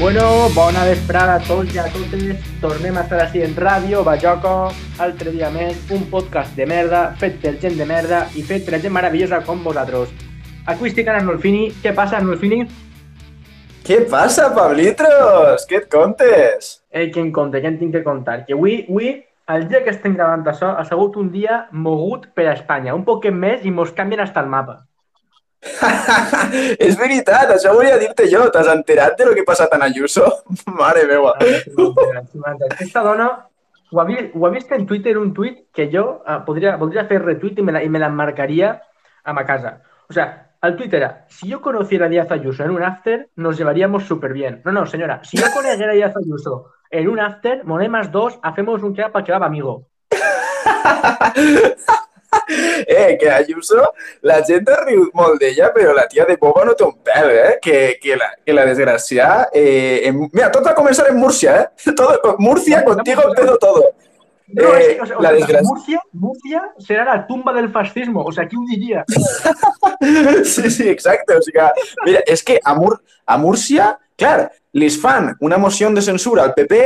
Bueno, bona vesprada a tots i a totes. Tornem a estar així en ràdio, Bajoco, altre dia més, un podcast de merda, fet per gent de merda i fet per gent meravellosa com vosaltres. Aquí estic amb Arnolfini. Què passa, Arnolfini? Què passa, Pablitros? Què et contes? Ei, què en compte, què en tinc que contar? Que avui, avui, el dia que estem gravant això, ha sigut un dia mogut per a Espanya. Un poquet més i mos canvien hasta el mapa. és veritat, això volia dir-te jo. T'has enterat de lo que ha passat en Ayuso? Mare meva. Aquesta dona ho ha, vist, ho ha vist en Twitter un tuit que jo eh, podria, voldria fer retweet i me la, i me la marcaria a ma casa. O sea, el tuit era, si yo conociera a Díaz Ayuso en un after, nos llevaríamos súper bien. No, no, señora, si yo conociera a Díaz Ayuso en un after, monemas dos, hacemos un kebab para kebab amigo. eh, que Ayuso, la gent ha riut molt d'ella, però la tia de Boba no té un pèl, eh? Que, que, la, que la desgràcia... Eh, en... Mira, tot va començar en Múrcia, eh? Todo, Murcia, contigo empezó todo. No, Eh, es o sea, la sea, desgracia. Murcia, Murcia será la tumba del fascismo. O sea, ¿quién diría? Sí, sí, exacte. O sigui, mira, és que a, Mur a Múrcia, clar, li fan una moció de censura al PP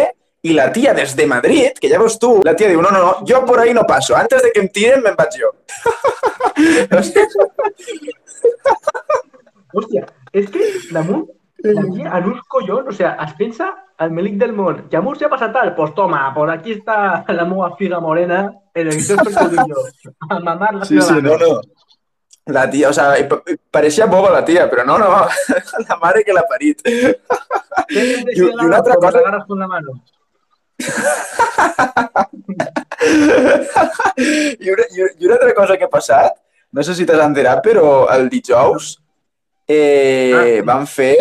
i la tia des de Madrid, que ja veus tu, la tia diu, no, no, no, jo por ahí no paso, antes de que em tiren me'n vaig jo. O sigui, Hòstia, és que damunt, la tia, en uns collons, o sea, es pensa al melic del món, que a Múrcia passa tal, pues toma, por aquí está la meva figa morena, en el que per jo, a mamar la sí, sí, no, no. La tia, o sea, pa- pareixia boba la tia, però no, no, la mare que l'ha parit. I, I una altra cosa- Agarras con la mano. I una, i, una- altra cosa que ha passat, no sé si t'has enterat, però el dijous eh, Ah, van fer...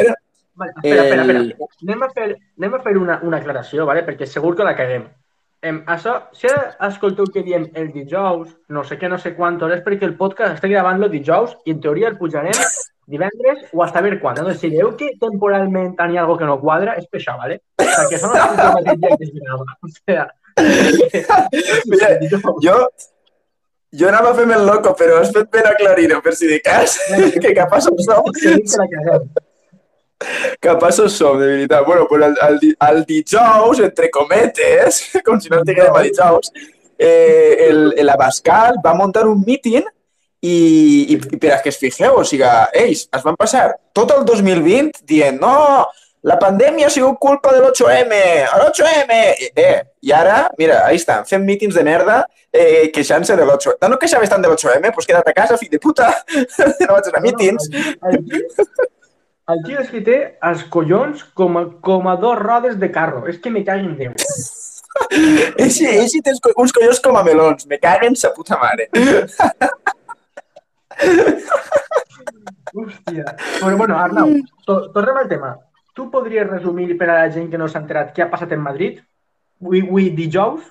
Vale, espera, espera, espera. El- Anem a fer, anem a fer una, una aclaració, vale? perquè segur que la caguem. Em, això, si escolteu que diem el dijous, no sé què, no sé quantos, és perquè el podcast està gravant-lo dijous i en teoria el pujarem divendres o a saber quan. Entonces, si veieu que temporalment hi ha algo que no quadra, és per això, ¿vale? Perquè això no és el mateix dia que. O sea, Mira. Jo, jo anava a fer-me el loco, però has fet ben aclarir-ho, per si de cas, que som, Segur que la caguem. capaços som, de veritat. Bueno, pues el, el, el dijous, entre cometes, com si no estiguem a dijous, eh, el, el Abascal va muntar un míting i, i, i per a que es fixeu, o sigui, ells es van passar tot el 2020 dient no, la pandèmia ha sigut culpa de l'8M, l'8M! Eh, I ara, mira, ahí estan, fent mítings de merda eh, queixant-se de l'8M. No, no queixaves tant de l'8M, pues queda't a casa, fill de puta, no vaig anar a mítings. Tio, el tio és que té els collons com a, com a dos rodes de carro. És que me caguen Déu. Eixe, eixe tens co- uns collons com a melons, me caguen sa puta mare. Hòstia. Però bueno, Arnau, to tornem al tema. Tu podries resumir per a la gent que no s'ha enterat què ha passat en Madrid? Avui, avui dijous?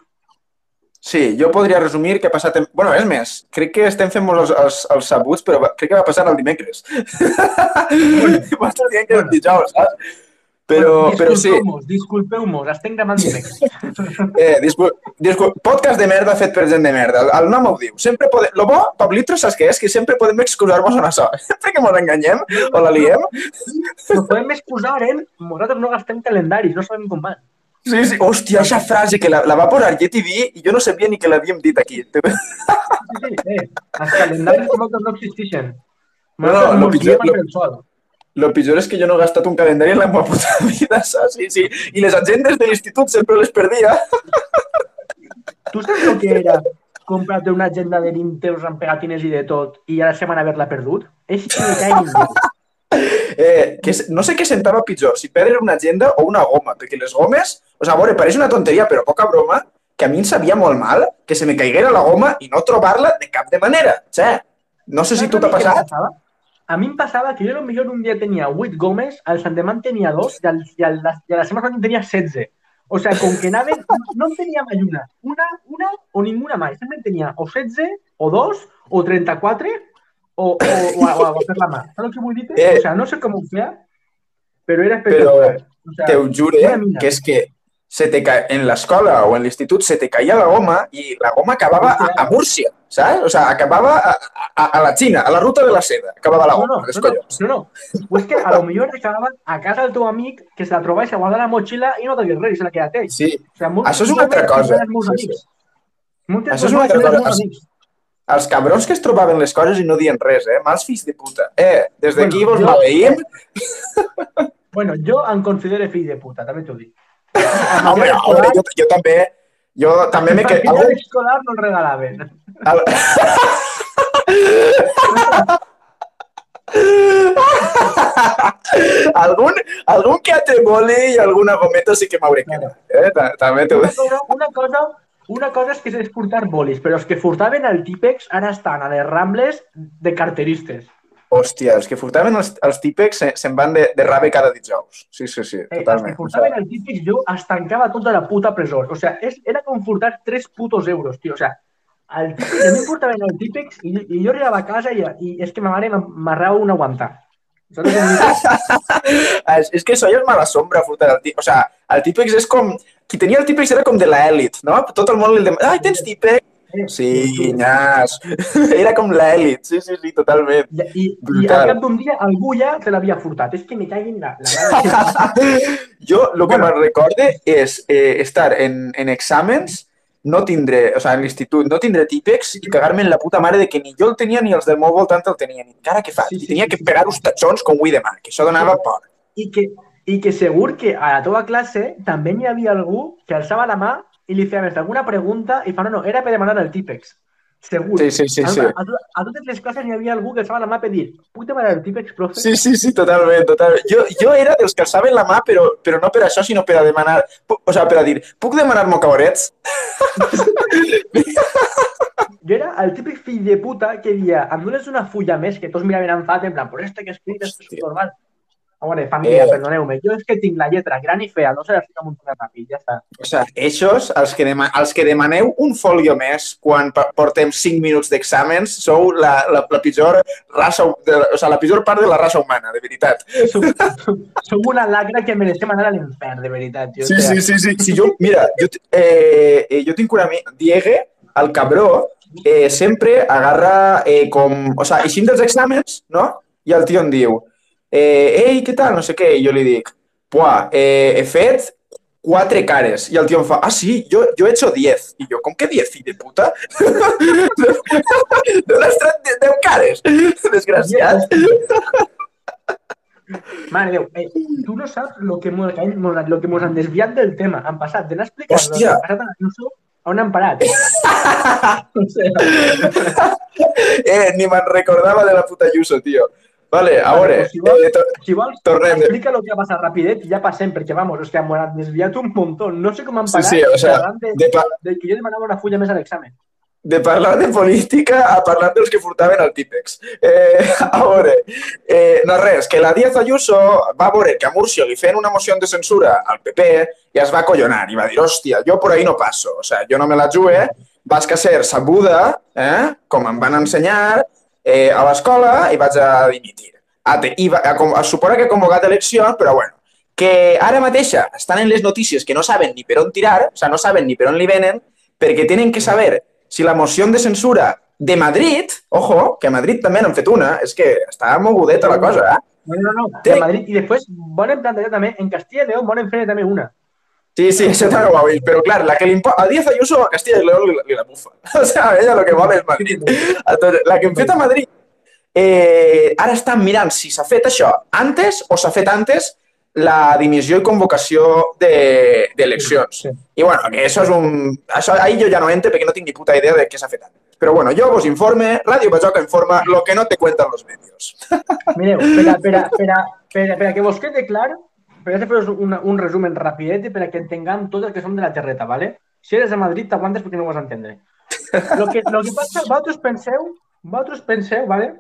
Sí, jo podria resumir què ha passat... En... bueno, és més, crec que estem fent molts els, els, els sabuts, però va- crec que va passar el dimecres. M'estàs dient que és Bueno. dijous, saps? Però, però sí, disculpeu-mos, estem gravant dimecres. eh, discul... Discul... podcast de merda fet per gent de merda. El, nom ho diu. Sempre podem... Lo bo, Pablito, saps què és? Que sempre podem excusar-nos en això. Sempre que ens enganyem o la liem. Nos podem excusar en nosaltres no gastem calendaris, no sabem com van. Sí, sí. Hòstia, aquesta frase que la, la va posar GTV i jo no sabia ni que l'havíem dit aquí. Sí, sí, eh, els calendaris com altres no existeixen. No, no, Nosaltres lo mos pitjor- guiem lo- pel sol. Lo pitjor és que jo no he gastat un calendari en la meva puta vida, saps? Sí, sí. I les agendes de l'institut sempre les perdia. Tu saps el que era comprar-te una agenda de 20 euros amb pegatines i de tot i a la setmana haver-la perdut? És que. Eh, que no sé què sentava pitjor, si perdre una agenda o una goma, perquè les gomes, o sigui, a veure, pareix una tonteria, però poca broma, que a mi em sabia molt mal que se me caiguera la goma i no trobar-la de cap de manera. Che, no sé si tu t'ha passat. passava? A mi em passava que jo potser un dia tenia 8 gomes, al en tenia 2 i, al, i, al, i a la setmana en tenia 16. O sigui, com que anaven, no en tenia mai una. Una, una o ninguna mai. Sempre en tenia o 16, o 2, o 34, o, o, o, a, o a fer la mà. Saps el que vull dir? Eh. O sigui, no sé com ho feia, però era espectacular. O Te ho mina. que és que se te ca... en l'escola o en l'institut se te caia la goma i la goma acabava a, a Múrcia, saps? O sea, acabava a, a, a la Xina, a la ruta de la seda, acabava la goma. No, no, no, no, no. Pues que a lo millor acabava a casa del teu amic que se la trobava i se guarda la motxilla i no t'havia res i se la quedat ell. Sí, O molt, Això és una altra cosa. Sí, sí. Això és una altra cosa. Els- els cabrons que es trobaven les coses i no dien res, eh? Mals fills de puta. Eh, des d'aquí Bueno, vos jo- maleïm. Bueno, jo em considero fill de puta, també t'ho dic. Home, home, jo, jo també, jo també me... Que... El Algun, escolar no el regalaven. al... algun, algun que altre boli i alguna gometa sí que m'hauré quedat. Eh? Ta- També t'ho Una cosa, una cosa, és que és portar bolis, però els que furtaven al Típex ara estan a les Rambles de carteristes. Hòstia, els que furtaven els, els típecs se- se'n van de, de rave cada dijous. Sí, sí, sí, Eh, els que totalment. furtaven al Típex jo es tancava tota la puta presó. O sea, és, era com furtar 3 putos euros, tio. O sea, el Típex, a mi em portaven al Típex i, i jo arribava a casa i, i és que ma mare m'arrava un aguantar. És, és que això ja és mala sombra, furtar el típex. O sea, el típex és com... Qui tenia el típex era com de l'èlit, no? Tot el món li demana, ai, tens típex? Sí, nyas. Era com l'èlit, sí, sí, sí, totalment. I, i, i al cap d'un dia algú ja te l'havia furtat. És que me caguin la... la... Jo el que Bueno. me'n recorde és eh, estar en, en exàmens, no tindré, o sigui, en l'institut, no tindré típex i cagar-me en la puta mare de que ni jo el tenia ni els del meu voltant el tenien. I encara que fa, Sí, i sí, tenia sí, que pegar uns tatxons com avui demà, que això donava por. I que, I que segur que a la teva classe també n'hi havia algú que alçava la mà i li feia alguna pregunta i fa, no, no, era per demanar el típex. Segur. Sí, sí, sí, a, sí. A, a, a totes les classes n'hi havia algú que alçava la mà per dir puc demanar el típex, profe? Sí, sí, sí, totalment, totalment. Jo, jo era dels que alçaven la mà, però, però no per això, sinó per a demanar... O sigui, per a dir, puc demanar mocaborets? Jo era el típic fill de puta que dia, em dones una fulla més que tots miraven en fat, en plan, però este que escrit és Hòstia. normal. A veure, família, Eh. perdoneu-me, jo és que tinc la lletra gran i fea, no se l'estic amuntant ràpid, ja està. O sigui, eixos, els que, dema els que demaneu un folio més quan portem 5 minuts d'exàmens, sou la, la, la pitjor raça, de, o sigui, la pitjor part de la raça humana, de veritat. Som, som una lacra que mereixem anar a l'infern, de veritat. Jo, Sí, sí, sí, sí. sí jo, mira, jo, eh, eh, jo tinc un amic, Diegue, el cabró, eh, sempre agarra eh, com... O sigui, eixim dels exàmens, no? I el tio em diu, eh, ei, què tal? No sé què. I jo li dic, puà, eh, he fet quatre cares. I el tio em fa, ah, sí, jo, jo he hecho 10. I jo, com que 10, fill de puta? D'on has tret 10 cares? Desgraciat. Mare de Déu, eh, tu no saps lo que mos, lo que mos han desviat del tema. Han passat d'anar a explicar lo que passat a la Yuso a on han parat. Eh, ni me'n recordava de la puta Yuso, tio. Vale, a veure, si vols- eh, to si vols, tornem. explica lo que ha passat rapidet i ja passem, perquè, vamos, és que han han desviat un montón. No sé com han Sí, parat sí, o sea, de, de, pa de que jo demanava una fulla més a l'examen. de parlar de política a parlar dels que furtaven al típex. Eh, a veure, eh, no res, que la Díaz Ayuso va veure que a Murcia li feien una moció de censura al PP i es va acollonar i va dir, hòstia, jo por ahí no passo, o sea, jo no me la jugue, vas que ser sabuda, eh, com em van ensenyar, eh, a l'escola i vaig a dimitir. Ah, te- I va, a, com- a suposa que ha convocat eleccions, però bueno, que ara mateixa estan en les notícies que no saben ni per on tirar, o sigui, no saben ni per on li venen, perquè tenen que saber si la moció de censura de Madrid, ojo, que a Madrid també n'han fet una, és que està mogudeta la cosa, eh? No, no, no, de Madrid. I després volen plantejar també, en Castilla y León volen fer també una. Sí, sí, això també ho ha vist, però clar, la que impo- a Díaz Ayuso a Castilla y León li la bufa. O sea, ella lo que vol és Madrid. Entonces, la que hem fet a Madrid, eh, ara estan mirant si s'ha fet això antes o s'ha fet antes la dimissió i convocació de- d'eleccions. Sí. I bueno, que això és un... Això, ahí jo ja no entro perquè no tinc ni puta idea de què s'ha fet antes. Però bueno, jo vos informe, Ràdio Bajoca informa lo que no te cuentan los medios. Mireu, per a, per a, per a, per a, per a que vos quede clar, per a fer un, un resumen rapidet i per a que entenguem tot el que som de la terreta, ¿vale? Si eres de Madrid, t'aguantes perquè no ho vas entendre. Lo que, lo que passa, vosaltres penseu, vosaltres penseu, ¿vale?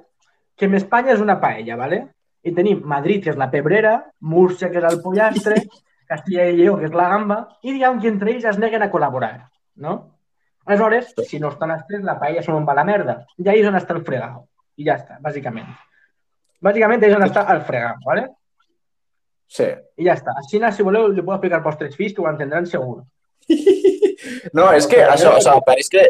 que en Espanya és una paella, ¿vale? I tenim Madrid, que és la pebrera, Múrcia, que és el pollastre, Castilla i Lleó, que és la gamba, i diguem que entre ells es neguen a col·laborar, no? Aleshores, si no estan els tres, la paella són on va la merda. I ahí és on està el fregado. I ja està, bàsicament. Bàsicament és on està el fregado, ¿vale? Sí. I ja està. Així, si voleu, li puedo explicar vostres fills que ho entendran segur. No, és que això, o sigui, pareix que...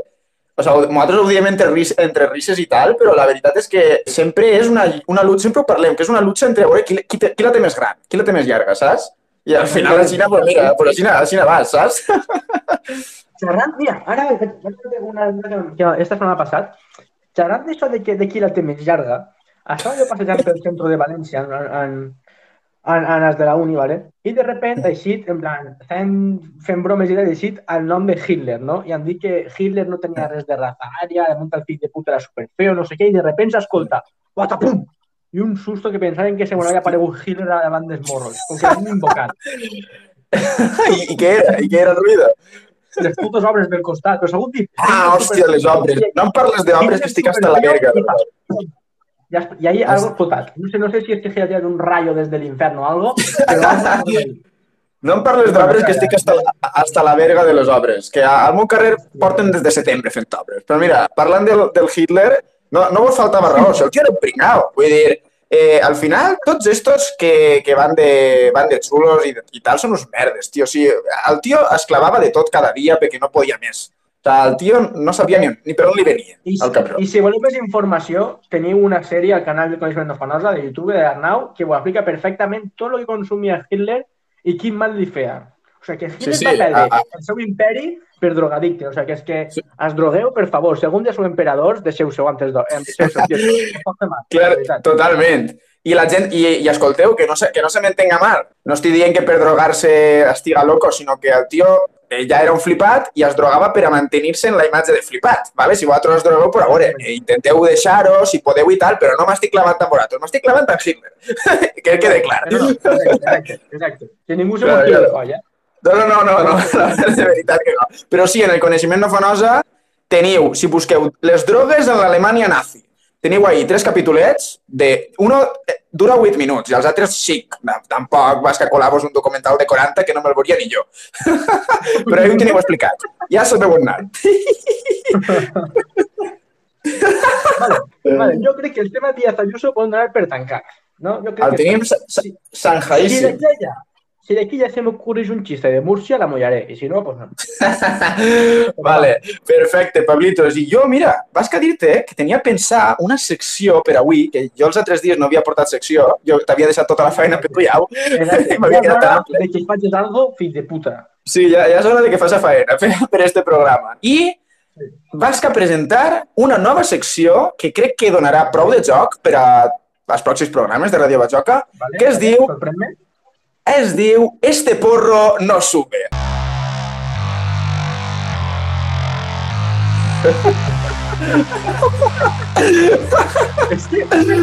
O sigui, nosaltres ho diem entre, ris, entre risses i tal, però la veritat és que sempre és una, una lucha, sempre ho parlem, que és una lucha entre veure qui, qui, qui la té més gran, qui la té més llarga, saps? I al final la Xina, pues mira, pues la Xina, la Xina vas, saps? Xerrant, mira, ara vaig una, que esta setmana passat, xerrant d'això de, que, de qui la té més llarga, estava jo passejant pel centre de València en, en, en els de la uni, ¿vale? I de repente eixit, en plan, fent, fent bromes i ha eixit el nom de Hitler, no? I han dit que Hitler no tenia res de raza ària, de muntar el fill de puta era superfeo, no sé què, i de repente s'escolta, patapum! I un susto que pensaven que se me havia aparegut Hitler davant dels morros, com que l'han invocat. I, I què era? I què era el ruïda? Les putes obres del costat, però segur dit... Ah, hòstia, les obres. No em parles d'obres que estic hasta la verga. Y, has- y ahí algo total. No sé, no sé si es que se ha tirado un rayo desde el infierno o algo, pero. No em parles d'obres que estic hasta la, hasta la verga de les obres, que al meu carrer porten des de setembre fent obres. Però mira, parlant del, del Hitler, no, no vos faltava raó, si el tio era un pringao. Vull dir, eh, al final, tots estos que, que van, de, van de xulos i, i tal són uns merdes, tio. O sigui, el tio es clavava de tot cada dia perquè no podia més. Sigui, el tio no sabia ni, ni per on li venia, I, el cabró. I si voleu més informació, teniu una sèrie al canal de Coneixement no Fanosa de YouTube de Arnau que ho explica perfectament tot el que consumia Hitler i quin mal li feia. O sigui, que Hitler Sí, sí, va perdre a- a- el seu imperi per drogadicte. O sigui, que és que Sí. es drogueu, per favor, si algun dia sou emperadors, deixeu-seu antes mal, Clar, totalment. I la gent, i, i escolteu, que no se, que no se m'entenga mal. No estic dient que per drogar-se estiga loco, sinó que el tio ja era un flipat i es drogava per a mantenir-se en la imatge de flipat. ¿vale? Si vosaltres us drogueu, però a veure, eh, intenteu deixar-ho, si podeu i tal, però no m'estic clavant amb vosaltres, m'estic clavant amb Hitler. que quede clar. No, no, exacte, exacte. Que ningú se m'ho claro. No, no, no, no, no, de veritat que no. Però sí, en el coneixement no fanosa teniu, si busqueu les drogues en l'Alemanya nazi, teniu ahí tres capítolets de... Uno eh, dura 8 minuts i els altres 5. No, tampoc vas que colar-vos un documental de 40 que no me'l veuria ni jo. Però ahí ho teniu explicat. Ja sabeu on anar. Vale, vale, jo crec que el tema Díaz Ayuso pot donar per tancar. No? Jo crec El tenim si d'aquí ja se m'ocorreix un xiste de Múrcia, la mollaré. I si no, pues no. vale, perfecte, Pablitos. I jo, mira, vas que dir-te eh, que tenia pensar una secció per avui, que jo els altres dies no havia portat secció, jo t'havia deixat tota la feina per tu ja. Exacte. M'havia quedat tan ample. de que facis algo, fill de puta. Sí, ja, ja és hora de que fas a faena per, per este programa. I vas que presentar una nova secció que crec que donarà prou de joc per a als pròxims programes de Radio Bajoca, Vale? que es diu, Sorprèn-me. Es diu Este porro no sube. És que, que,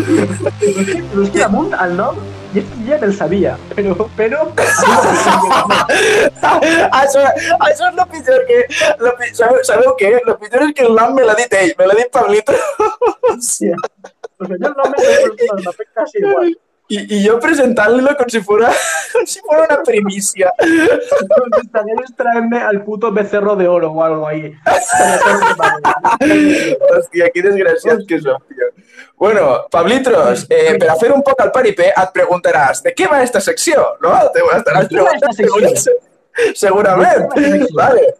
és que damunt el nom ja, ja me'l sabia, però... però això, això és el pitjor que... Lo, sabeu, sabeu què? El pitjor és que el nom me l'ha dit ell, me l'ha dit Pablito. Hòstia. O sigui, jo el nom me m'afecta quasi igual. I, i jo presentant-lo com si fora, com si fora una primícia. Estarías traerme al puto becerro de oro o algo ahí. Hòstia, que desgraciats que som, tio. Bueno, Pablitros, eh, per a fer un poc el paripé et preguntaràs de què va esta secció, no? Te ho estaràs De què va esta preguntant segurament. Vale.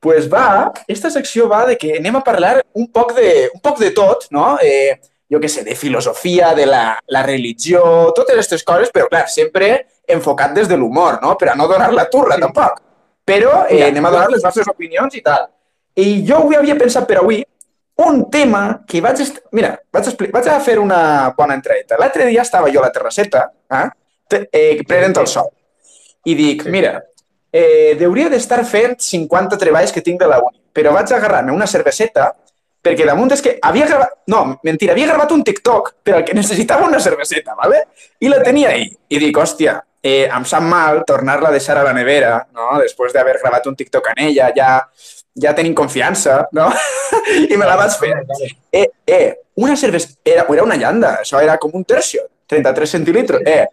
Pues va, esta secció va de que anem a parlar un poc de, un poc de tot, no? Eh, jo què sé, de filosofia, de la, la religió, totes aquestes coses, però clar, sempre enfocat des de l'humor, no? Per a no donar la turra, Sí. tampoc. Però eh, anem a donar les nostres opinions i tal. I jo avui havia pensat per avui un tema que vaig... Est... Mira, vaig, expli... vaig a fer una bona entradeta. L'altre dia estava jo a la terrasseta, eh? Te- eh, prenent el sol. I dic, mira, eh, hauria d'estar fent 50 treballs que tinc de la uni, però vaig agarrar-me una cerveseta perquè damunt és que havia gravat... No, mentira, havia gravat un TikTok per al que necessitava una cerveseta, ¿vale? I la tenia ahí. I dic, hòstia, eh, em sap mal tornar-la a deixar a la nevera, no? Després d'haver gravat un TikTok en ella, ja, ja tenim confiança, no? I me la vaig fer. Eh, eh, una cervesa... Era, era una llanda, això era com un tercio, 33 centilitros. Eh,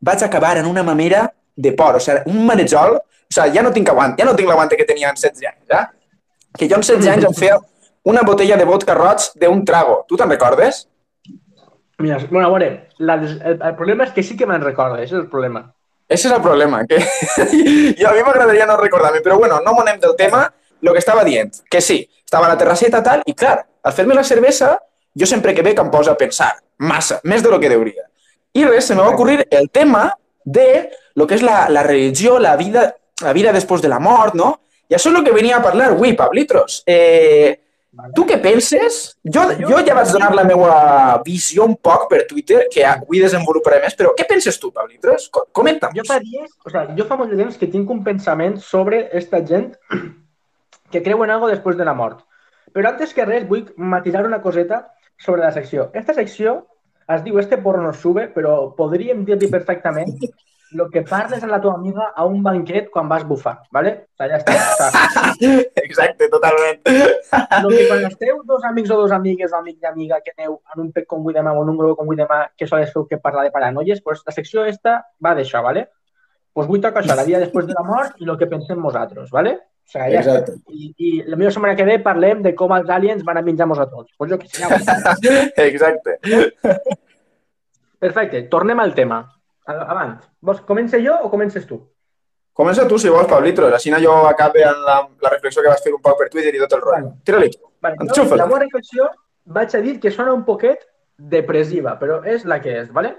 vaig acabar en una mamera de por, o sigui, un marejol, o sigui, ja no tinc aguant, ja no tinc l'aguante que tenia en 16 anys, ja? Que jo en 16 anys em feia una botella de vodka roig d'un trago. Tu te'n recordes? Mira, bueno, a veure, la, el, el problema és que sí que me'n recordo, ese és el problema. Ese és el problema, que jo a mi m'agradaria no recordar-me, però bueno, no monem del tema, el que estava dient, que sí, estava a la terrasseta tal, i clar, al fer-me la cervesa, jo sempre que ve que em posa a pensar, massa, més de lo que deuria. I res, se me va ocorrir el tema de lo que és la, la religió, la vida, la vida després de la mort, no? I això és el que venia a parlar avui, Pablitros. Eh, tu què penses? Jo, jo ja vaig donar la meva visió un poc per Twitter, que avui desenvoluparé més, però què penses tu, Pablitros? Comenta'm. Jo fa dies, o sea, jo fa molt de temps que tinc un pensament sobre esta gent que creu en algo després de la mort. Però antes que res, vull matisar una coseta sobre la secció. Esta secció es diu Este porro no sube, però podríem dir-li perfectament lo que parles a la teva amiga a un banquet quan vas bufar, ¿vale? O sea, ja està. O sea, Exacte, totalment. Lo que quan esteu dos amics o dos amigues o amic i amiga que aneu en un pet com vull demà o en un grup com vull demà que sols feu que parla de paranoies, pues la secció esta va d'això, ¿vale? Pues vull tocar això, la vida després de la mort i el que pensem nosaltres, ¿vale? O sea, ja Exacte. I, I la meva setmana que ve parlem de com els aliens van a menjar-nos a tots. Pues jo que sé. Ja Exacte. Perfecte, tornem al tema. Abans, vols comença jo o comences tu? Comença tu, si vols, Pablitros. Així jo acabe en la, la reflexió que vas fer un poc per Twitter i tot el rotllo. Tira-li. Vale, jo, Enxufa-li. la meva reflexió vaig a dir que sona un poquet depressiva, però és la que és, ¿vale?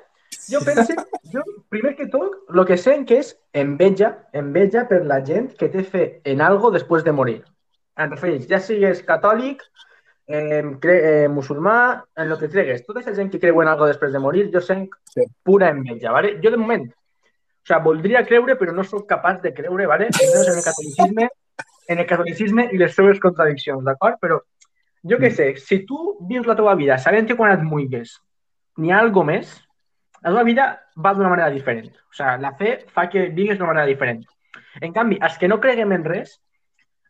Jo penso, jo, primer que tot, el que sent que és enveja, enveja per la gent que té fe en algo després de morir. En refereix, ja sigues catòlic, eh, musulmà, en el que cregues. Tota aquesta gent que creu en algo després de morir, jo sent Sí. pura enveja, ¿vale? Jo de moment, o sea, voldria creure, però no sóc capaç de creure, ¿vale? Almenys en el catolicisme, en el catolicisme i les seves contradiccions, d'acord? Però jo què sé, si tu vius la teva vida sabent que quan et mulgues n'hi ha algo més, la teva vida va d'una manera diferent. O sigui, la fe fa que vigues d'una manera diferent. En canvi, els que no creguem en res,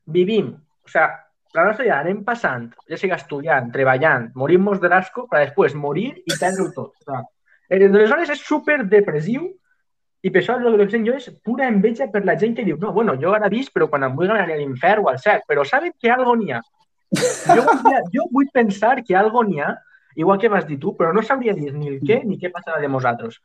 vivim, o sigui, la nostra vida anem passant, ja sigui estudiant, treballant, morim-nos de l'asco per després morir i perdre-ho tot. O eh, aleshores és super depressiu i per això que jo és pura enveja per la gent que diu no, bueno, jo ara visc, però quan em vull anar a l'infern o al cel, però saben que algo n'hi ha. Jo, vull- jo vull pensar que algo n'hi ha, igual que vas dir tu, però no sabria dir ni el què ni què passarà de nosaltres.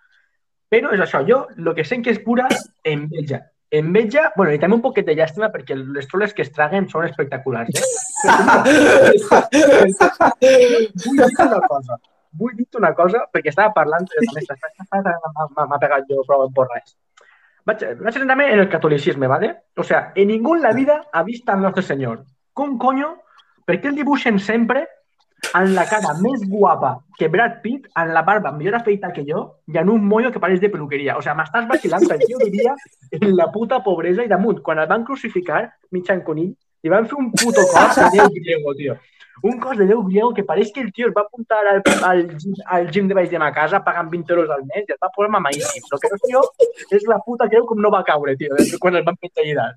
Però és això, jo el que sent que és pura enveja. Enveja, bueno, i també un poquet de llàstima perquè les troles que es traguen són espectaculars, eh? Vull dir una cosa, vull dir una cosa, perquè estava parlant m'ha pegat jo prou en porres. Vaig, vaig centrar-me en el catolicisme, ¿vale? O sea, en ningú en la vida ha vist al nostre senyor. Com coño? Per què el dibuixen sempre en la cara més guapa que Brad Pitt, en la barba millor afeita que jo i en un mollo que pareix de peluqueria. O sea, m'estàs vacilant, perquè jo vivia en la puta pobresa i damunt, quan el van crucificar, mitjan conill, li van fer un puto cos de Déu griego, tio. Un cos de Déu griego que pareix que el tio es va apuntar al, al, al gym de baix de ma casa pagant 20 euros al mes i es va posar mamaíssim. El que no sé jo és la puta creu com no va caure, tio, quan el van fer lligar.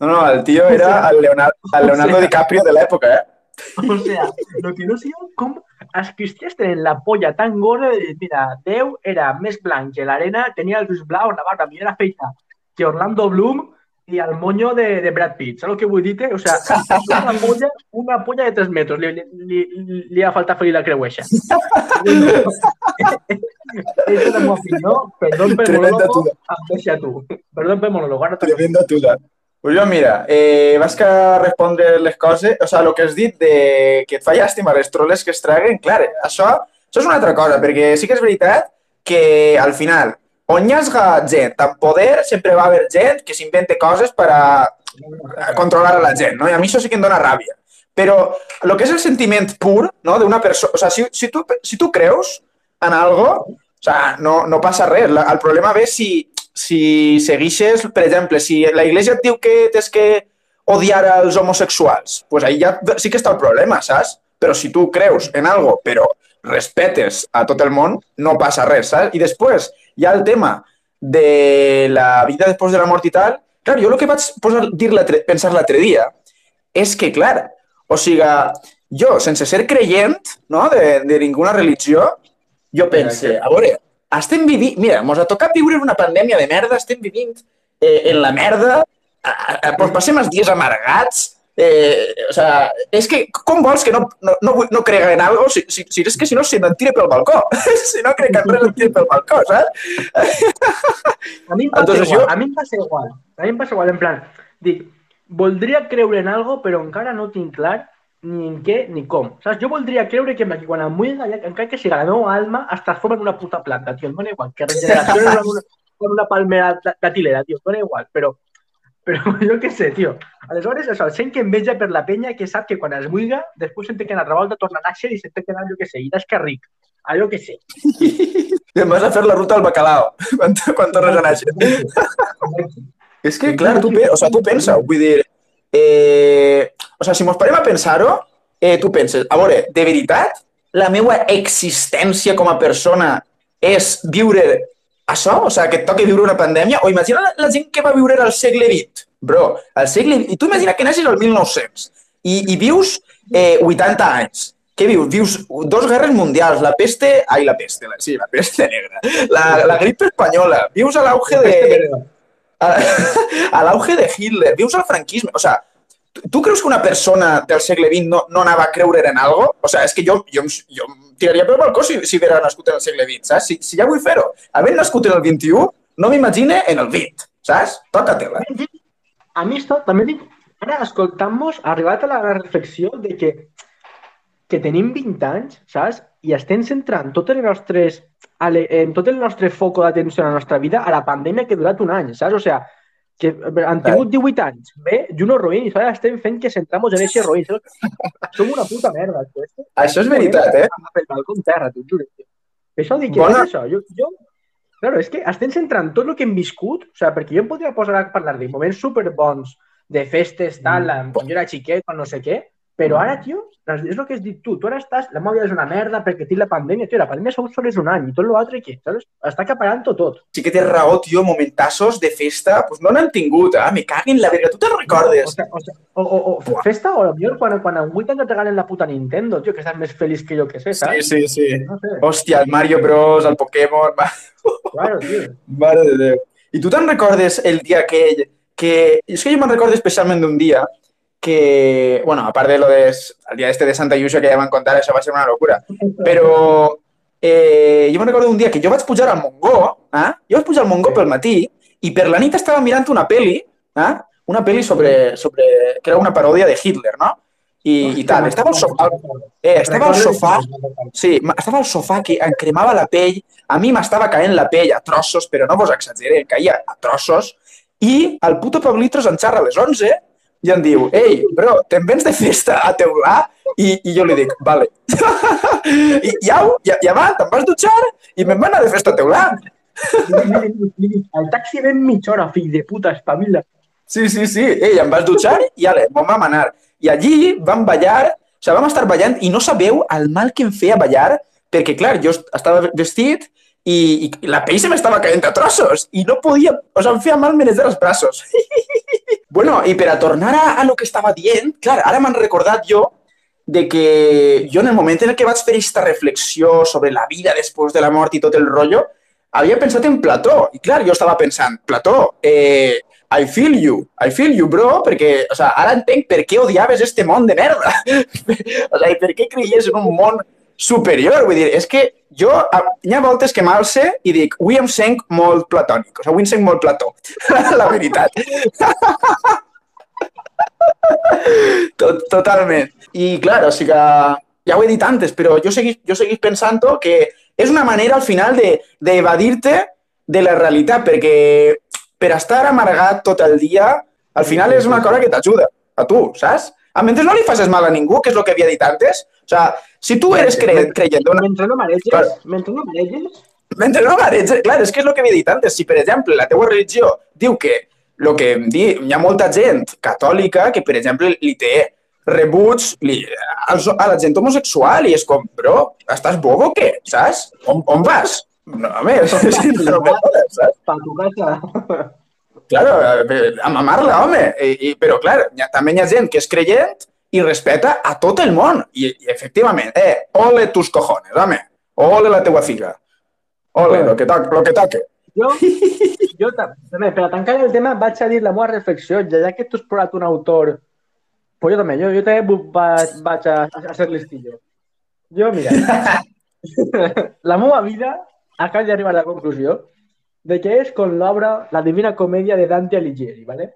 No, no, el tio era el Leonardo, el Leonardo DiCaprio de l'època, eh? O sea, lo que no sé com els cristians tenen la polla tan gorda de dir, mira, Déu era més blanc que l'arena, tenia els ulls blaus, la barba millor feita que Orlando Bloom i el moño de, de Brad Pitt. Saps el que vull dir? O sea, una polla, una polla de 3 metres. Li, li, li, li ha faltat fer la creueixa. És la meva opinió. Perdó per monòlogo, em deixa tu. Perdó per monòlogo. Ara Tremenda tuda. Pues jo, mira, eh, vas que respondre les coses, o sigui, el que has dit de que et fa llàstima les troles que es traguen, clar, això, això és una altra cosa, perquè sí que és veritat que al final, on hi ha gent amb poder, sempre va haver gent que s'invente coses per a controlar a la gent, no? I a mi això sí que em dóna ràbia. Però el que és el sentiment pur no, d'una persona... O sigui, si, si, tu, si tu creus en algo, o sigui, no, no passa res. La, el problema ve si, si seguixes, per exemple, si la iglesia et diu que tens que odiar als homosexuals, pues ahí ja sí que està el problema, saps? Però si tu creus en algo, però respetes a tot el món, no passa res, saps? I després hi ha el tema de la vida després de la mort i tal. Clar, jo el que vaig posar, dir pensar l'altre dia és que, clar, o sigui, jo, sense ser creient no, de, de ninguna religió, jo pense, a veure, estem vivint... Mira, mos ha tocat viure en una pandèmia de merda, estem vivint eh, en la merda, eh, eh, pues passem els dies amargats, Eh, o sea, és que com vols que no, no, no, no crega en algo si, si, si és que si no se me'n tira pel balcó? si no crec en res, em tira pel balcó, saps? A mi em passa Entonces igual, jo- a mi em passa igual. A mi em passa igual, en plan, dic, voldria creure en algo, però encara no tinc clar ni en què ni com. Saps? Jo voldria creure que, em vull enganyar, encara que siga la meva alma, es transforma en una puta planta, tio. Em dona igual, que regeneració en una, en una palmera da- datilera, tio. Em dona igual, però, però jo què sé, tio. Aleshores, això, sent que enveja per la penya que sap que quan es buiga, després sent que en altra volta torna a néixer i sent que anar, jo què sé, i que ric. Allò que sé. I em vas a fer la ruta al bacalao quan, quan tornes a néixer. És que, clar, tu, o sea, tu pensa, vull dir, eh, o sea, si mos parem a pensar-ho, eh, tu penses, a veure, de veritat, la meva existència com a persona és viure això? O sigui, que et toca viure una pandèmia? O imagina la, la gent que va viure al segle XX. Bro, al segle XX... I tu imagina que naixes al 1900 i, i vius eh, 80 anys. Què vius? Vius dos guerres mundials, la peste... Ai, la peste, la, sí, la peste negra. La, la gripe espanyola. Vius a l'auge de... A, l'auge de Hitler. Vius al franquisme. O sea, tu, creus que una persona del segle XX no, no anava a creure en algo? O sea, és que jo, jo, jo em tiraria pel balcó si, si haguera nascut en el segle XX, saps? Si, si ja vull fer-ho. Havent nascut en el XXI, no m'imagine en el XX, saps? Toca-te-la. A mi esto, també dic, ara escoltant-nos, arribat a la reflexió de que, que tenim 20 anys, saps? I estem centrant totes les nostres, ale- en tot el nostre foco d'atenció a la nostra vida a la pandèmia que ha durat un any, saps? O sigui, que han tingut 18 anys, bé, i unos roïns, i ara estem fent que centramos en ese roïn. Som una puta merda. tio. Això és veritat, eh? Pel balcó terra, t'ho juro. això dic Bona- és això. Jo, jo, claro, és que estem centrant tot el que hem viscut, o sigui, perquè jo em podria posar a parlar de moments superbons, de festes, tal, mm. quan jo era xiquet, quan no sé què, però ara, tio, és el que has dit tu, tu ara estàs, la meva vida és una merda perquè tinc la pandèmia, tio, la pandèmia sol és un any i tot l'altre, què? Saps? Està acaparant-ho tot. Sí que tens raó, tio, momentassos de festa, pues no n'han tingut, eh? Me caguin la verga. Tu te'n O, recordes? sea, o, sea, o, o, o festa o millor quan, quan un 8 anys et regalen la puta Nintendo, tio, que estàs més feliç que jo que sé, Sí, saps? sí, sí. No sé, Hòstia, el Mario Bros, el Pokémon... va. claro, tio. Mare de Déu. I tu te'n recordes el dia aquell que... És que jo me'n recordo especialment d'un dia que, bueno, a part de lo de el dia este de Santa Iusia que ja van contar, això va ser una locura. Però eh, jo me'n recordo d'un dia que jo vaig pujar al Mongó, eh? jo vaig pujar al Mongó pel matí i per la nit estava mirant una peli, eh? una peli sobre, sobre, que era una paròdia de Hitler, no? I, i tal. Estava al sofà, eh, estava al sofà Sí, estava al sofà que em cremava la pell, a mi m'estava caent la pell a trossos, però no vos exageré, caia a trossos, i el puto Pablitros em xarra a les 11 i em diu, ei, bro, te'n vens de festa a teular? I, i jo li dic, vale. I ja, ja, ja va, te'n vas dutxar i me'n va anar de festa a teular. El taxi ven mitja hora, fill de puta, espavila. Sí, sí, sí. Ei, em vas dutxar i ale, me'n vam anar. I allí vam ballar, o sigui, vam estar ballant i no sabeu el mal que em feia ballar, perquè, clar, jo est- estava vestit i, i la pell se m'estava caient a trossos i no podia, o sigui, em feia mal menejar els braços. bueno, i per a tornar a, a lo que estava dient, clar, ara m'han recordat jo de que jo en el moment en el que vaig fer aquesta reflexió sobre la vida després de la mort i tot el rotllo, havia pensat en Plató. I clar, jo estava pensant, Plató, eh, I feel you, I feel you, bro, perquè o sea, ara entenc per què odiaves este món de merda. o sea, i per què creies en un món superior. Vull dir, és que jo hi ha voltes que m'alce i dic, avui em sent molt platònic, o sigui, avui em sent molt plató, la veritat. Tot, totalment. I, clar, o sigui que ja ho he dit antes, però jo seguís, jo seguís pensant que és una manera al final de d'evadir-te de la realitat, perquè per estar amargat tot el dia, al final és una cosa que t'ajuda a tu, saps? A mentre no li facis mal a ningú, que és el que havia dit antes, o sigui, si tu eres cre creient d'una... Mentre no mareges, Clar. mentre no mareges, Mentre no mareges, clar, és que és el que havia dit antes. Si, per exemple, la teua religió diu que el que em di, hi ha molta gent catòlica que, per exemple, li té rebuts li, als- a la gent homosexual i és com, bro, estàs bobo o què? Saps? On, on vas? No, home, si no me jodes, saps? pa tu casa. Claro, eh, a mamar-la, home. I, i, però, clar, ha, també hi ha gent que és creient i respeta a tot el món. I, i efectivament, eh, ole tus cojones, home. Ole la teua figa. Ole, lo que, toque, lo que toque. Jo, jo ta- també, per a tancar el tema, vaig a dir la meva reflexió, ja, ja que tu has posat un autor Pues jo també, jo, jo també vaig, vaig a, a ser listillo. Jo, mira, la meva vida acaba d'arribar a la conclusió de que és com l'obra La Divina Comèdia de Dante Alighieri, ¿vale?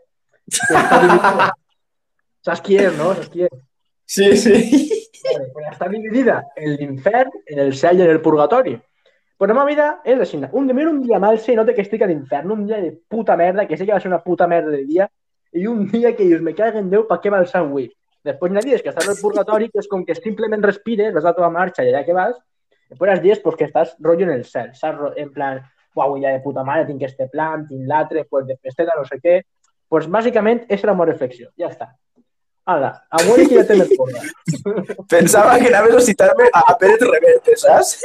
Que està dividida. Saps qui és, no? Saps qui és? Sí, sí. Vale, pues està dividida en l'infern, en el cel i en el purgatori. Però la meva vida és així. Un dia, un dia mal se nota que estic a l'infern, un dia de puta merda, que sé que va ser una puta merda de dia, i un dia que dius, me cago en Déu, pa què va el Sant Wii? Després n'hi ha dies que estàs al purgatori, que és com que simplement respires, vas a la teva marxa i allà que vas, després has dies pues, que estàs rotllo en el cel, saps? Ro- En plan, uau, ja de puta mare, tinc este plan, tinc l'altre, pues de festeta, no sé què. Pues bàsicament, és la meva reflexió. Ja està. Ara, avui que ja té més porra. Pensava que anaves a citar-me a Pérez Reverte, saps?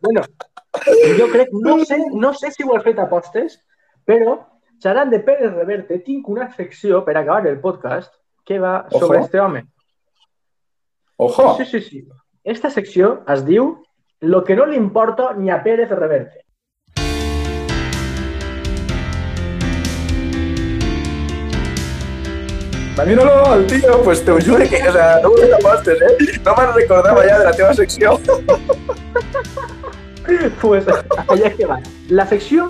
Bueno, jo crec, no sé, no sé si ho has fet apostes, però seran de Pérez Reverte. Tinc una secció per acabar el podcast que va Ojo. sobre este home. Ojo. Sí, sí, sí. Esta secció es diu Lo que no li importa ni a Pérez Reverte. Míralo, el tío, pues te juro que, o sea, no fet apostes, eh? No me'n recordava ja de la teva secció. Pues allà que va. La secció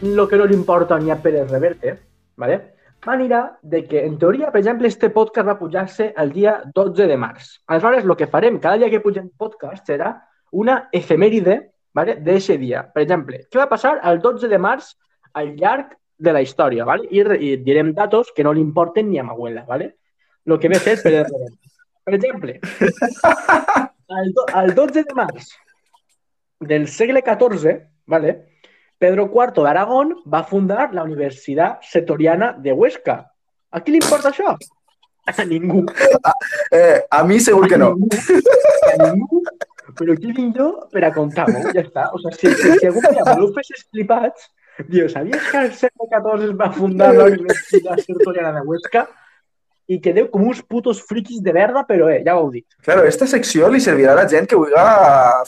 Lo que no li importa ni a Pérez Reverte, ¿vale? va anirà de que, en teoria, per exemple, este podcast va pujar-se el dia 12 de març. Aleshores, el que farem cada dia que pugem podcast serà una efemèride ¿vale? d'aquest dia. Per exemple, què va passar el 12 de març al llarg de la història, ¿vale? I, i direm datos que no li importen ni a ma abuela, ¿vale? Lo que ve fer Pérez Reverte. Per exemple, el, do, el 12 de març del segle XIV, ¿vale? Pedro IV d'Aragón va fundar la Universitat Setoriana de Huesca. A qui li importa això? A ningú. Eh, a mi segur que no. A ningú. A ningú. Però qui vinc jo per a contar-ho? Ja està. O sigui, si, si, si voleu fer aquests flipats, diu, sabies que al segle XIV es va fundar la Universitat Setoriana de Huesca? I quedeu com uns putos friquis de verda, però eh, ja ho heu dit. Claro, esta secció li servirà a la gent que vulgui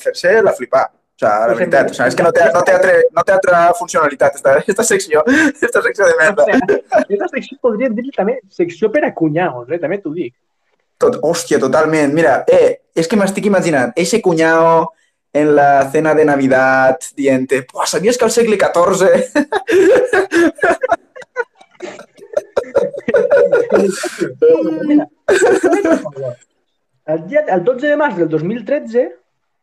fer-se la flipar. O sea, la Pues veritat, o sea, és que no té, no té, altre, no té altra funcionalitat esta, esta secció, esta secció de O merda. sigui, aquesta secció podríem dir també secció per a cunyaos, eh? també t'ho dic. Tot, hòstia, totalment. Mira, eh, és que m'estic imaginant, ese cuñado en la cena de Navidad dient "Buah, ¿sabías que al segle XIV... El, dia, el 12 de març del 2013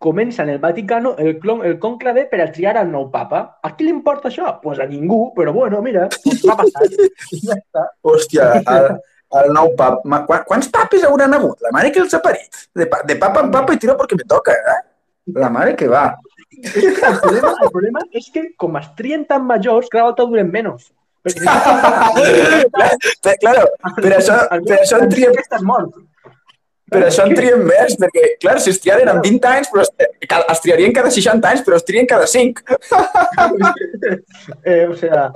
comença en el Vaticano el, clon, el conclave per a triar el nou papa. A qui li importa això? Doncs pues a ningú, però bueno, mira, pues va passar. Ja està. Hòstia, el, el nou pap... Ma- qua- Quants papes hauran hagut? La mare que els ha parit. De, pa, de papa en papa i tiro perquè me toca, eh? La mare que va. És que el, problema, el problema és que com es trien tan majors, cada volta duren menys. Perquè Per, claro, per això, per això en triem, que estàs mort. per això en triem més, perquè, clar, si es triaren en 20 anys, però es, ca- es triarien cada 60 anys, però es trien cada 5. Eh, o sea...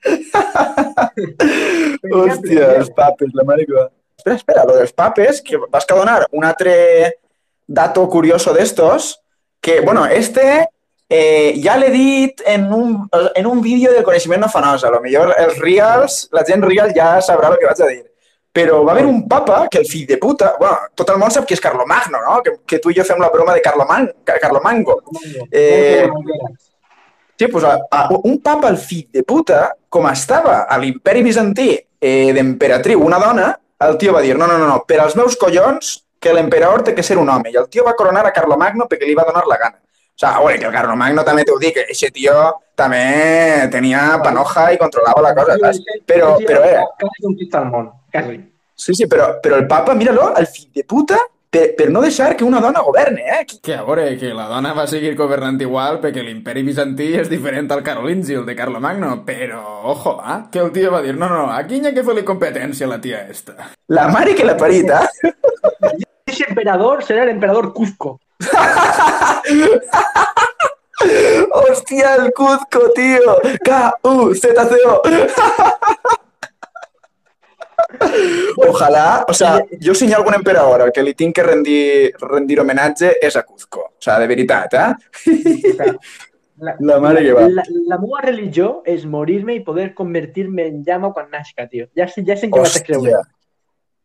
Hòstia, els papes, la mare que va. Espera, espera, lo dels papes, que vas que donar un altre dato curioso d'estos, que, bueno, este eh, ja l'he dit en un, en un vídeo del coneixement no fa nosa. A lo millor els reals, la gent real ja sabrà el que vaig a dir. Però va haver un papa que el fill de puta... Bueno, tot el món sap que és Carlomagno, no? Que, que tu i jo fem la broma de Carloman, Carlomango. Eh, Sí, pues a, a, un papa, el fill de puta, com estava a l'imperi bizantí eh, d'emperatriu una dona, el tio va dir, no, no, no, no, per als meus collons, que l'emperador té que ser un home. I el tio va coronar a Carlomagno perquè li va donar la gana. O sea, bueno, que el Carlomagno també t'ho dic, que aquest tio també tenia panoja i controlava la cosa, saps? Però, però, eh, Quasi conquista el món, quasi. sí, sí, però, però el papa, mira-lo, el fill de puta, per, per no deixar que una dona governe, eh? Que a veure, que la dona va seguir governant igual perquè l'imperi bizantí és diferent al carolingi, el de Carlomagno, però, ojo, eh? que el tio va dir, no, no, aquí n'hi ha que fer-li competència a la tia esta. La mare que l'ha parit, eh? Ese emperador será el emperador Cuzco. Hòstia, el Cuzco, tio! K-U-Z-C-O! Ojalà, o sea, jo si hi ha algun emperador al que li tinc que rendir, rendir homenatge és a Cuzco. O sea, de veritat, eh? La, La mare que va. La, la meva religió és morir-me i poder convertir-me en llama quan nasca, tio. Ja, sé- ja sé en què a creure.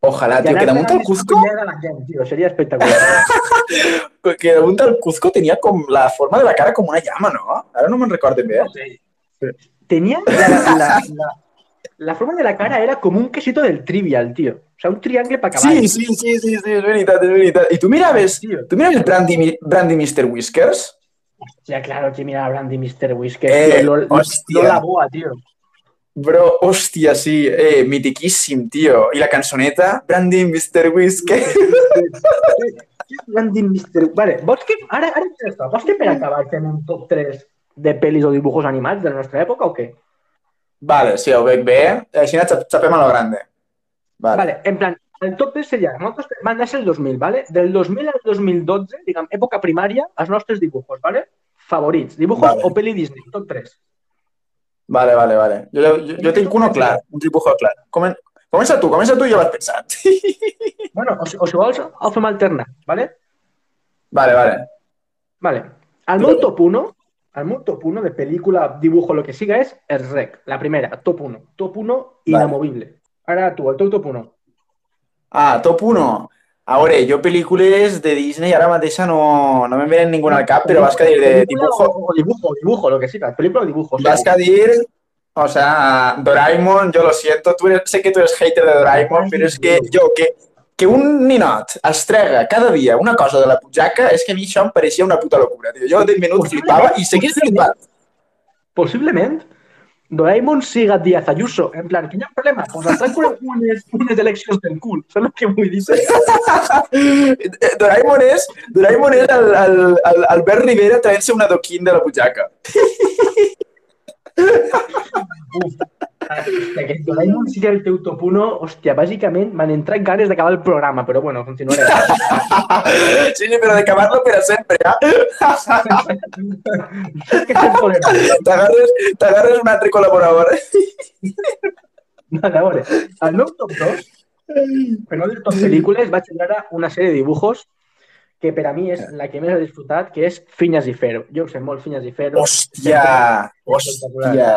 Ojalà, tio, que damunt el Cuzco, A la gent, tio, seria espectacular. que damunt el Cuzco tenia com la forma de la cara com una llama, no? Ara no me'n recordo bé. Tenía la, la, la, la forma de la cara era como un quesito del trivial, tío. O sea, un triángulo para acabar. Sí, sí, sí, sí, sí, és veritat, és veritat. I tu miraves, Tío. tu miraves Brandy, Mi- Brandy Mr. Whiskers? Ya, claro, que mira a Brandy Mr. Whisker. Eh, tío, lo, hostia. lo la boa, tío. Bro, hòstia, sí, eh, mitiquíssim, tio. I la cançoneta, Brandy Mr. Whiskers. Brandy Mr. Vale, vols que... Ara què està? Vols que per acabar fem un top 3 de pel·lis o dibujos animats de la nostra època o què? Vale, sí, ho veig bé. Així ens xapem a lo grande. Vale. Vale, en plan, el top 3 seria, nosaltres van ser el 2000, ¿vale? Del 2000 al 2012, diguem, època primària, els nostres dibujos, ¿vale? Favorits, dibujos Vale. o pel·li Disney, top 3. Vale, vale, vale. Jo, jo, jo tinc uno clar, un dibujo clar. Comen... Comença tu, comença tu i l'has pensat. Bueno, o, si- o si vols, el fem ¿vale? vale, vale. Vale. El meu top 1, el meu top 1 de pel·lícula, dibujo, lo que siga, és el Rec, la primera, top 1. Top 1 inamovible. Ara tu, el teu top 1. Ah, top 1. A veure, jo pel·lícules de Disney ara mateixa no, no me'n venen ninguna al cap, però vas que dir de Película dibujo. O, dibujo, dibujo, lo que siga. Película o dibujo. Vas que dir, o sea, Doraemon, yo lo siento, tú eres, sé que tú eres hater de Doraemon, però és que jo, que, que un ninot es trega cada dia una cosa de la butxaca, és que a mi això em pareixia una puta locura, tio. Jo de minut flipava i seguís flipant. Possiblement, Doraemon siga Díaz Ayuso. En plan, que hi ha problema? Pues estan con unes, unes eleccions del cul. Saps el que vull dir? Doraemon és, Doraemon és el, el, el Albert Rivera traient-se una doquín de la butxaca. Uf, que Doraemon sigui el teu top 1, hòstia, bàsicament m'han entrat ganes d'acabar el programa, però bueno, continuarem. Sí, però d'acabar-lo per a sempre, problema. T'agarres t'agarres un altre col·laborador. Vale, a veure, el meu top 2, per no dir top pel·lícules, vaig veure una sèrie de dibujos que per a mi és la que més he disfrutat, que és Finyas i Ferro. Jo ho sé molt, Finyas i Ferro. Hòstia, hòstia.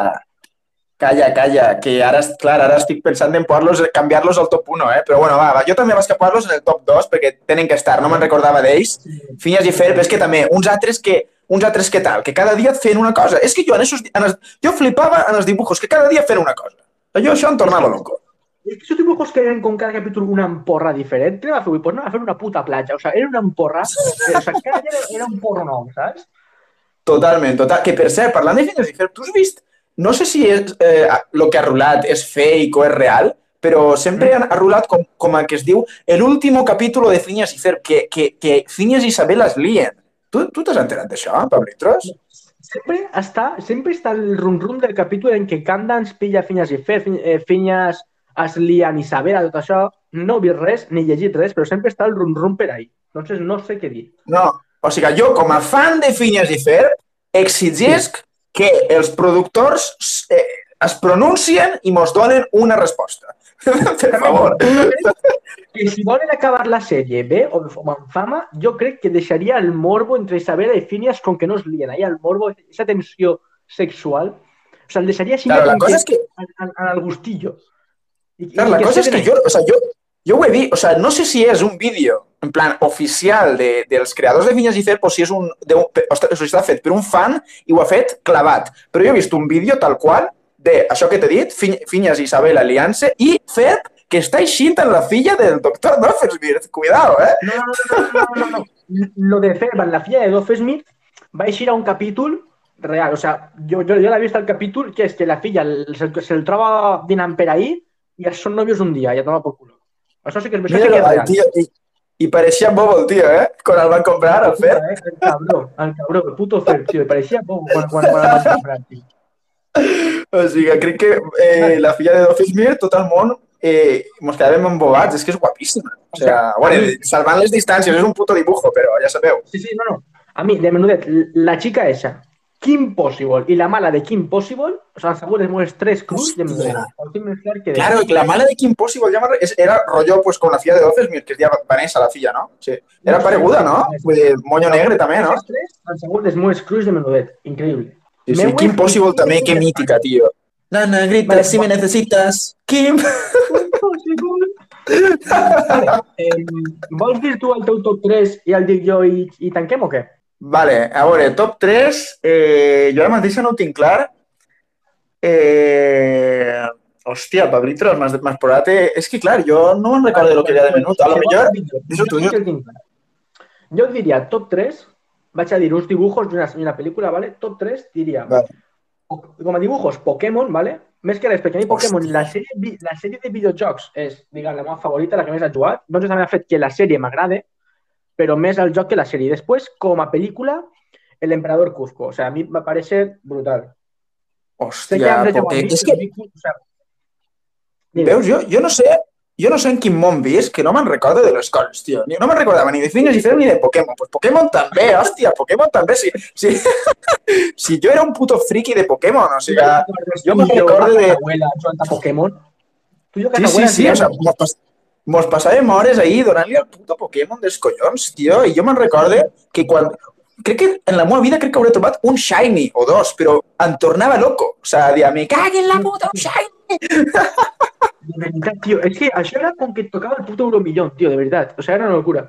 Calla, calla, que ara, clar, ara estic pensant en poder-los, canviar-los al top 1, eh? Però bueno, va, va, jo també vaig capar-los en el top 2 perquè tenen que estar, no me'n recordava d'ells. Finyes i Fer, però és que també, uns altres que, uns altres que tal, que cada dia et feien una cosa. És que jo, en esos, en els, jo flipava en els dibujos, que cada dia feien una cosa. Jo això em tornava loco. És que esos dibujos que eren con cada capítol una emporra diferent, què anem a fer avui? Pues anem a fer una puta platja. O sea, era una emporra, eh, o sea, cada dia era un porro nou, saps? Totalment, total. Que per cert, parlant de Finyes i Fer, tu has vist, no sé si és, eh, lo que ha rulat és fake o és real, però sempre han ha rulat com, com el que es diu el último capítulo de Finyes i Fer, que, que, que Finyes i Isabel es lien. Tu tu t'has enterat d'això, Pablitros? Sempre està, sempre està el rum-rum del capítol en què Candance pilla Finyas i Fer, Fin- eh, es lien Isabela, tot això. No he vist res, ni llegit res, però sempre està el rum-rum per ahí. Entonces no sé què dir. No, o sigui, jo com a fan de Finyes i Fer exigisc que els productors eh, es pronuncien i mos donen una resposta. per favor. Que si volen acabar la sèrie bé o amb fama, jo crec que deixaria el morbo entre Isabela i Phineas com que no es lien. Ahí el morbo, esa tensió sexual, o sea, el deixaria així Claro, la cosa és que, en, en el gustillo. I, claro, la cosa és que jo, o sea, jo, jo ho he vist, o sea, no sé si és un vídeo en plan oficial de, dels creadors de Finyes i Fer o si és un, de, un, o està fet per un fan i ho ha fet clavat. Però jo he vist un vídeo tal qual de això que t'he dit, Fin- Finyes i Isabel aliant-se i Fer que està eixint en la filla del doctor Doffelsmith. Cuidado, eh? No, no, no, no, no, no. Lo de Ferban, la filla de Doff Smith, va eixir a un capítol real. O sea, jo, jo, jo l'he vist al capítol que és que la filla se'l se, se troba dinant per ahí i són nòvios un dia i a tomar por culo. Això sí que real. tio, i, i pareixia bobo el tio, eh? El van comprar, el Fer. Eh, El cabró, el cabró, el puto Fer, tío, pareixia bobo quan, quan el van comprar, tio. O sigui, crec que eh, la filla de Doffelsmith, tot el món, eh, mos quedàvem embobats. És que és guapíssima. O sigui, bueno, salvant les distàncies, és un puto dibujo, però ja sabeu. Sí, sí, no, no. A mí, de menudet, la chica esa, Kim Possible y la mala de Kim Possible, o sea, segur els meus tres crus de de... Claro, la mala de Kim Possible es- era rollo pues con la filla de Office, que es ya Vanessa, la filla, ¿no? Sí. Era pareguda, ¿no? Dir, moño negre també, no? Segut els meus crus de menudet. Increïble. Sí, Kim Possible també, que mítica, tío. Nana, grita Vale, si me necesitas. Kim. Vols dir tu el teu top 3 i el dic jo i, i tanquem o què? Vale, a veure, top 3, eh, jo ara mateix no ho tinc clar. Eh, hòstia, Pablitros, m'has posat... És que, clar, jo no me'n recordo del que hi ha de menut. A lo millor... Jo, tu, jo- jo et diria top 3, vaig a dir uns dibuixos d'una una pel·lícula, ¿vale? top 3 diria, Vale. com a dibuixos, Pokémon, ¿vale? més que res, perquè a mi Pokémon, la sèrie, la sèrie de videojocs és, diguem, la meva favorita, la que més he jugat, doncs també ha fet que la sèrie m'agrade, però més el joc que la sèrie. Després, com a pel·lícula, El Emperador Cusco. O sea, a mi me parece brutal. Hòstia, jugar És que, o sea, Dime. veus, jo, jo no sé... Jo no sé en quin món visc, que no me'n recordo de les coses, tio. No me'n recordava ni de Phineas i Ferb ni de Pokémon. Pues Pokémon també, hòstia, Pokémon també. Si, si, si jo era un puto friki de Pokémon, o sigui... jo me'n recordo de- Abuela, Pokémon. Tu i jo que Sí, sí, sí, o sea, mos, pas mos passàvem hores ahí donant-li al puto Pokémon dels collons, tio, i jo me'n recorde que quan... Crec que en la meva vida crec que hauré trobat un Shiny o dos, però em tornava loco. O sea, dia, me cague en la puta, un Shiny! De veritat, tio, és que això era com que et tocava el puto euromillón, tio, de veritat. O sea, era una locura.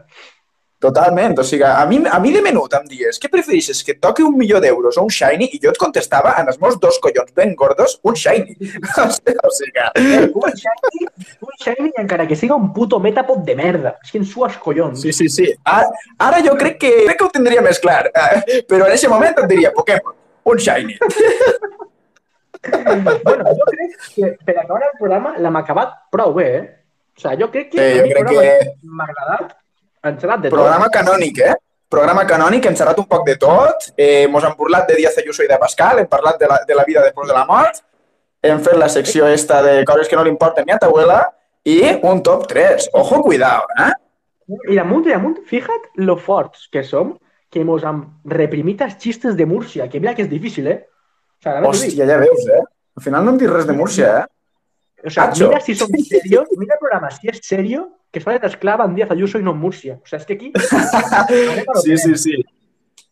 Totalment, o sigui, a mi, a mi de menut em dies, què prefereixes, que et toqui un milió d'euros o un Shiny? I jo et contestava, en els meus dos collons ben gordos, un Shiny. o sigui, o sigui, Eh, un shiny, un shiny encara que siga un puto metapod de merda. És que en sues collons. Sí, sí, sí. Ara, ara jo crec que, crec que ho tindria més clar, eh, però en aquest moment et diria Pokémon, un Shiny. Bueno, jo crec que per acabar el programa l'hem acabat prou bé, eh? O sigui, jo crec que Sí, jo crec que- m'ha agradat. Hem xerrat de tot. Programa canònic, eh? Programa canònic, hem xerrat un poc de tot, eh, mos hem burlat de Díaz Ayuso i de Pascal, hem parlat de la, de la vida després de la mort, hem fet la secció esta de coses que no li importen ni a ta abuela i un top 3. Ojo, cuidado, eh? I damunt i damunt, fija't lo forts que som que mos han reprimit els xistes de Múrcia, que mira que és difícil, eh? O dic. Hòstia, ja veus, eh? Al final no em dius res de Múrcia, eh? O sea, mira si som serios, mira el programa, si es serio, que sale esclava en Díaz Ayuso y no en Murcia. O sea, es que aquí... Sí, sí, sí.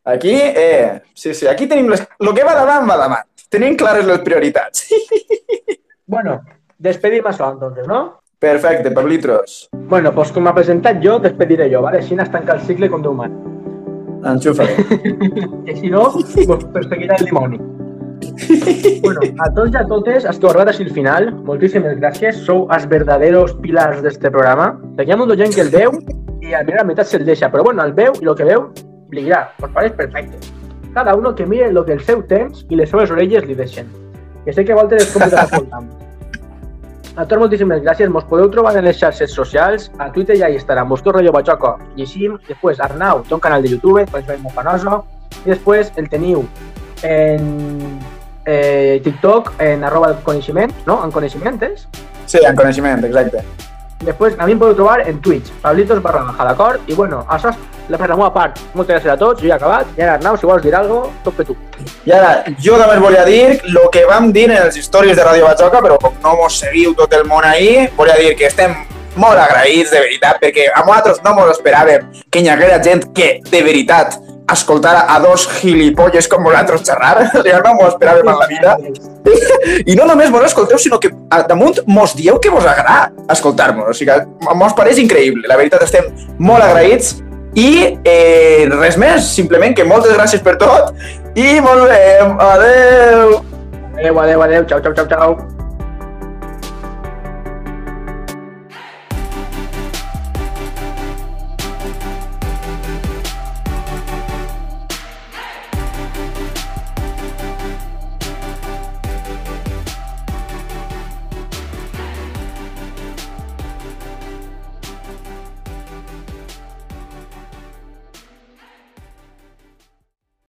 Aquí, eh, sí, sí, aquí tenim les... Lo que va davant, va davant. Tenim clares les prioritats. Bueno, despedim això, entonces, ¿no? Perfecte, Pablitros. Bueno, pues com m'ha presentat jo, despediré jo, ¿vale? Així es tanca el cicle com Déu man. Enxufa-lo. Que si no, pues perseguirà el dimoni. Bueno, a tots i a totes, heu arribat així al final, moltíssimes gràcies. Sou els verdaderos pilars d'este programa. Hi ha molta gent que el veu i a mi la meitat se'l deixa, però bueno, el veu i el que veu li dirà, pues pareix perfecte. Cada uno que mire lo que el seu temps i les seves orelles li deixen. Que sé que a voltes és complicat escoltar. A tots moltíssimes gràcies. Mos podeu trobar en les xarxes socials, a Twitter i a Instagram. Busqueu Rollo Bachoco, llegim. Després Arnau té un canal de YouTube, que és molt fanoso. I després el teniu en eh, TikTok, en arroba coneixement, no? En coneixementes. Sí, en coneixement, exacte. Després a mi em podeu trobar en Twitch, Pablitos barra baja, d'acord? I bueno, això és la la meva part. Moltes gràcies a tots, jo he acabat. I ara, Arnau, si vols dir alguna cosa, tot per tu. I ara, jo només volia dir el que vam dir en els històries de Ràdio Batxoca, però com no mos seguiu tot el món ahí, volia dir que estem molt agraïts, de veritat, perquè a nosaltres no mos esperàvem que hi haguera gent que, de veritat, escoltara a dos gilipolles com vosaltres xerrar. Ja no mos esperàvem en la vida. I no només mos escolteu, sinó que damunt mos dieu que vos agrada escoltar-nos. O sigui, mos pareix increïble. La veritat, estem molt agraïts i eh, res més, simplement que moltes gràcies per tot i volvem. Adeu! Adéu, adéu, adéu. Xau, xau, xau, xau.